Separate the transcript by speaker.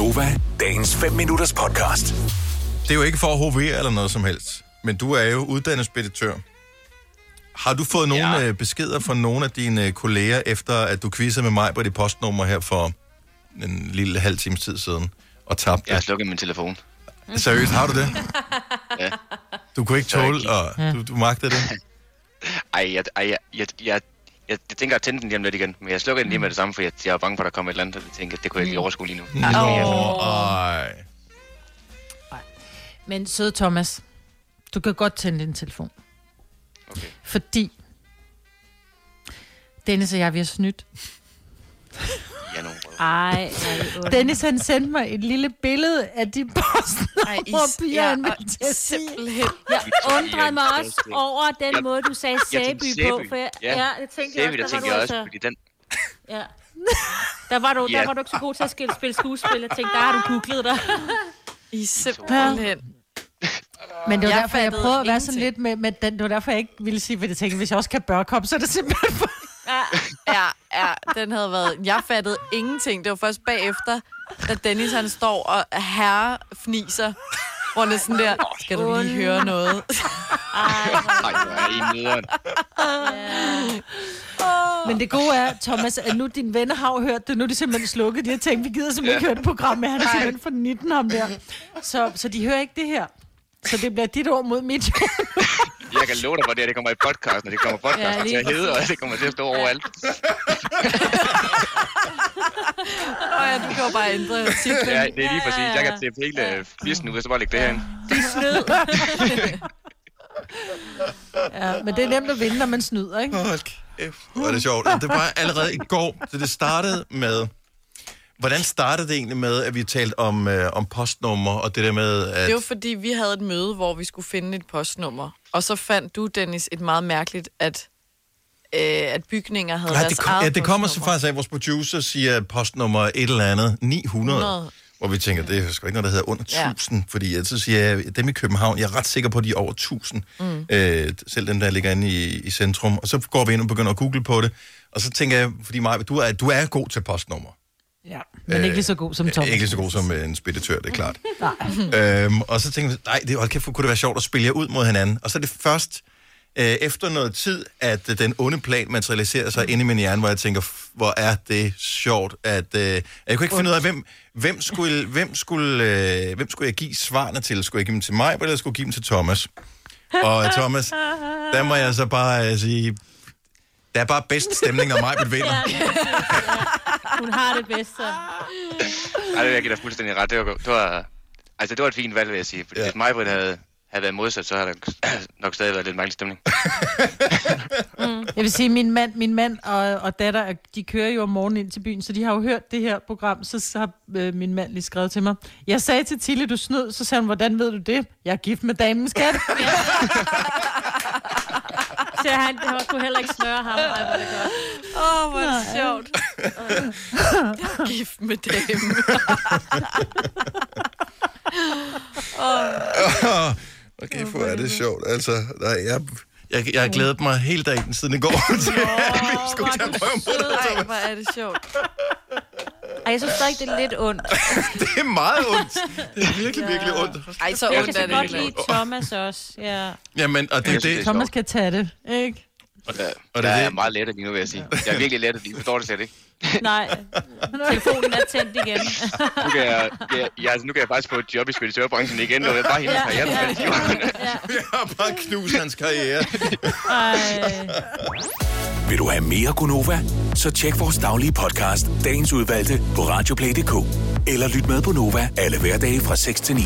Speaker 1: Gunova, dagens 5 minutters podcast.
Speaker 2: Det er jo ikke for at hovere eller noget som helst, men du er jo uddannet speditør. Har du fået nogle
Speaker 3: Ja.
Speaker 2: ja. beskeder fra nogle af dine øh, kolleger, efter at du quizzede med mig på dit postnummer her for en lille halv times tid siden, og tabte
Speaker 3: Jeg har slukket min telefon.
Speaker 2: Seriøst, har du det?
Speaker 3: Ja.
Speaker 2: Du kunne ikke tåle, og du, du magtede det?
Speaker 3: Ej, jeg, ej, jeg, jeg, jeg, jeg, jeg tænker at tænde den lige om lidt igen, men jeg slukker den lige med det samme, for jeg, jeg er bange for, at der kommer et eller andet, og jeg tænker, at det kunne jeg ikke lige overskue lige nu.
Speaker 2: Nå, ej.
Speaker 4: Men søde Thomas, du kan godt tænde din telefon.
Speaker 3: Okay.
Speaker 4: Fordi Dennis og jeg, vi har snydt.
Speaker 5: Ej, ej,
Speaker 4: Dennis han sendte mig et lille billede af de
Speaker 5: Ej, I,
Speaker 4: postnummer,
Speaker 5: ja,
Speaker 4: han
Speaker 5: og
Speaker 4: vil til at sige.
Speaker 5: simpelthen. Jeg undrede mig også over den
Speaker 3: Jeg-
Speaker 5: måde, du sagde Sæby på. For jeg,
Speaker 3: Ja.
Speaker 5: ja, jeg tænkte
Speaker 3: Sæby, der
Speaker 5: også, der
Speaker 3: tænkte
Speaker 5: var
Speaker 3: jeg
Speaker 5: du
Speaker 3: også,
Speaker 5: altså...
Speaker 3: fordi den...
Speaker 5: Ja. Der var, du, der var du ikke så god til at spille, spille skuespil. Jeg tænkte, der har du googlet dig.
Speaker 6: I simpelthen...
Speaker 4: Men det var
Speaker 6: Jeg
Speaker 4: derfor, jeg prøvede at være sådan lidt med, med den. Det var derfor, jeg ikke ville sige, hvad jeg tænkte. Hvis jeg også kan børkop, så er det simpelthen for...
Speaker 6: Ja, den havde været... Jeg fattede ingenting. Det var først bagefter, da Dennis han står og herre fniser. Hvor er sådan der, skal du lige høre noget?
Speaker 3: Ej, hvor er I nederen.
Speaker 4: Men det gode er, Thomas, at nu dine venner har jo hørt det. Nu er de simpelthen slukket. De har tænkt, vi gider simpelthen ikke høre det program med. Han er simpelthen for 19 ham der. Så, så de hører ikke det her. Så det bliver dit ord mod mit.
Speaker 3: Jeg kan love dig for det, at det kommer i podcast, når det kommer podcast
Speaker 5: Ja,
Speaker 3: til
Speaker 5: lige
Speaker 3: at hedde, og det kommer til at stå overalt.
Speaker 6: Og ja, du kan jo bare ændre titlen.
Speaker 3: Ja, det er lige præcis. Jeg kan tippe hele øh, fissen ud, og så bare lægge det herinde.
Speaker 4: Ja, men det er nemt at vinde, når man snyder, ikke?
Speaker 2: Hold kæft, hvor er det sjovt. Og det var allerede i går, så det startede med... Hvordan startede det egentlig med, at vi talte om, øh, om postnummer, og det der med, at...
Speaker 6: Det var fordi, vi havde et møde, hvor vi skulle finde et postnummer. Og så fandt du, Dennis, et meget mærkeligt, at, øh, at bygninger havde
Speaker 2: Nej,
Speaker 6: deres
Speaker 2: det, kom,
Speaker 6: eget
Speaker 2: ja, det kommer så
Speaker 6: postnummer.
Speaker 2: faktisk af, at vores producer siger postnummer et eller andet, 900,
Speaker 6: 100.
Speaker 2: hvor vi tænker, det er sgu ikke noget, der hedder under
Speaker 6: Ja.
Speaker 2: 1000, fordi at så siger jeg, dem i København, jeg er ret sikker på, at de er over 1000, mm. øh, selv dem, der ligger inde i, i centrum, og så går vi ind og begynder at google på det, og så tænker jeg, fordi Maja, du er, du er god til postnummer.
Speaker 4: Ja, men ikke lige så god som Thomas.
Speaker 2: Ikke lige så god som øh, en speditør, det er klart. øhm, og så tænker vi, nej, det, hold kæft, kunne det være sjovt at spille jer ud mod hinanden. Og så er det først øh, efter noget tid, at øh, den onde plan materialiserer sig inde i min hjerne, hvor jeg tænker, hvor er det sjovt, at øh, jeg kunne ikke finde ud af, hvem, hvem, skulle, hvem, skulle, øh, hvem skulle jeg give svarene til? Skulle jeg give dem til mig, eller skulle jeg give dem til Thomas? Og øh, Thomas, der må jeg så bare øh, sige, der er bare bedst stemning, når mig vinder.
Speaker 5: Hun har det bedst, så.
Speaker 3: Ej, det vil jeg give dig fuldstændig ret. Det var, det var, altså, det var et fint valg, vil jeg sige. Fordi
Speaker 2: Ja.
Speaker 3: hvis mig, Britt, havde, havde været modsat, så havde der nok stadig været lidt mærkelig stemning.
Speaker 4: Jeg vil sige, min mand, min mand og, og datter, de kører jo om morgenen ind til byen, så de har jo hørt det her program, så, så har øh, min mand lige skrevet til mig. Jeg sagde til Tille, du snød, så sagde hun, hvordan ved du det? Jeg er gift med damen, skat.
Speaker 5: Så han, han kunne heller ikke snøre ham. Det.
Speaker 6: Åh, oh, hvor er det sjovt. Jeg gift med dem.
Speaker 2: Okay, hvor er det sjovt. Altså, nej, jeg, jeg, jeg har glædet mig hele dagen siden i går til, at vi skulle tage på det.
Speaker 6: Ej, hvor er det sjovt.
Speaker 5: Ej, jeg synes stadig, det er lidt ondt.
Speaker 2: Det er meget ondt. Det er virkelig, virkelig ondt.
Speaker 6: Ej, så
Speaker 5: Jeg
Speaker 6: ondt
Speaker 5: kan
Speaker 6: er
Speaker 5: så
Speaker 6: det
Speaker 5: godt
Speaker 6: heller
Speaker 5: lide
Speaker 6: ikke.
Speaker 5: Thomas også. Ja.
Speaker 2: Jamen, og det er
Speaker 3: Jeg synes,
Speaker 2: det.
Speaker 3: er
Speaker 4: Thomas kan tage det, ikke?
Speaker 3: Og der,
Speaker 2: Og det er det-
Speaker 3: er meget lettet lige nu, vil jeg sige. Jeg er virkelig lettet lige. Forstår det slet ikke.
Speaker 5: Nej, telefonen er tændt igen.
Speaker 3: Nu kan jeg, jeg, jeg, altså, nu kan jeg faktisk få et job i speditørbranchen igen, og jeg bare hende ja, ja, ja.
Speaker 2: Vi har bare knust hans karriere.
Speaker 1: Vil du have mere Gunova? Så tjek vores daglige podcast, dagens udvalgte, på radioplay.dk. Eller lyt med på Nova alle hverdage fra 6 til 9.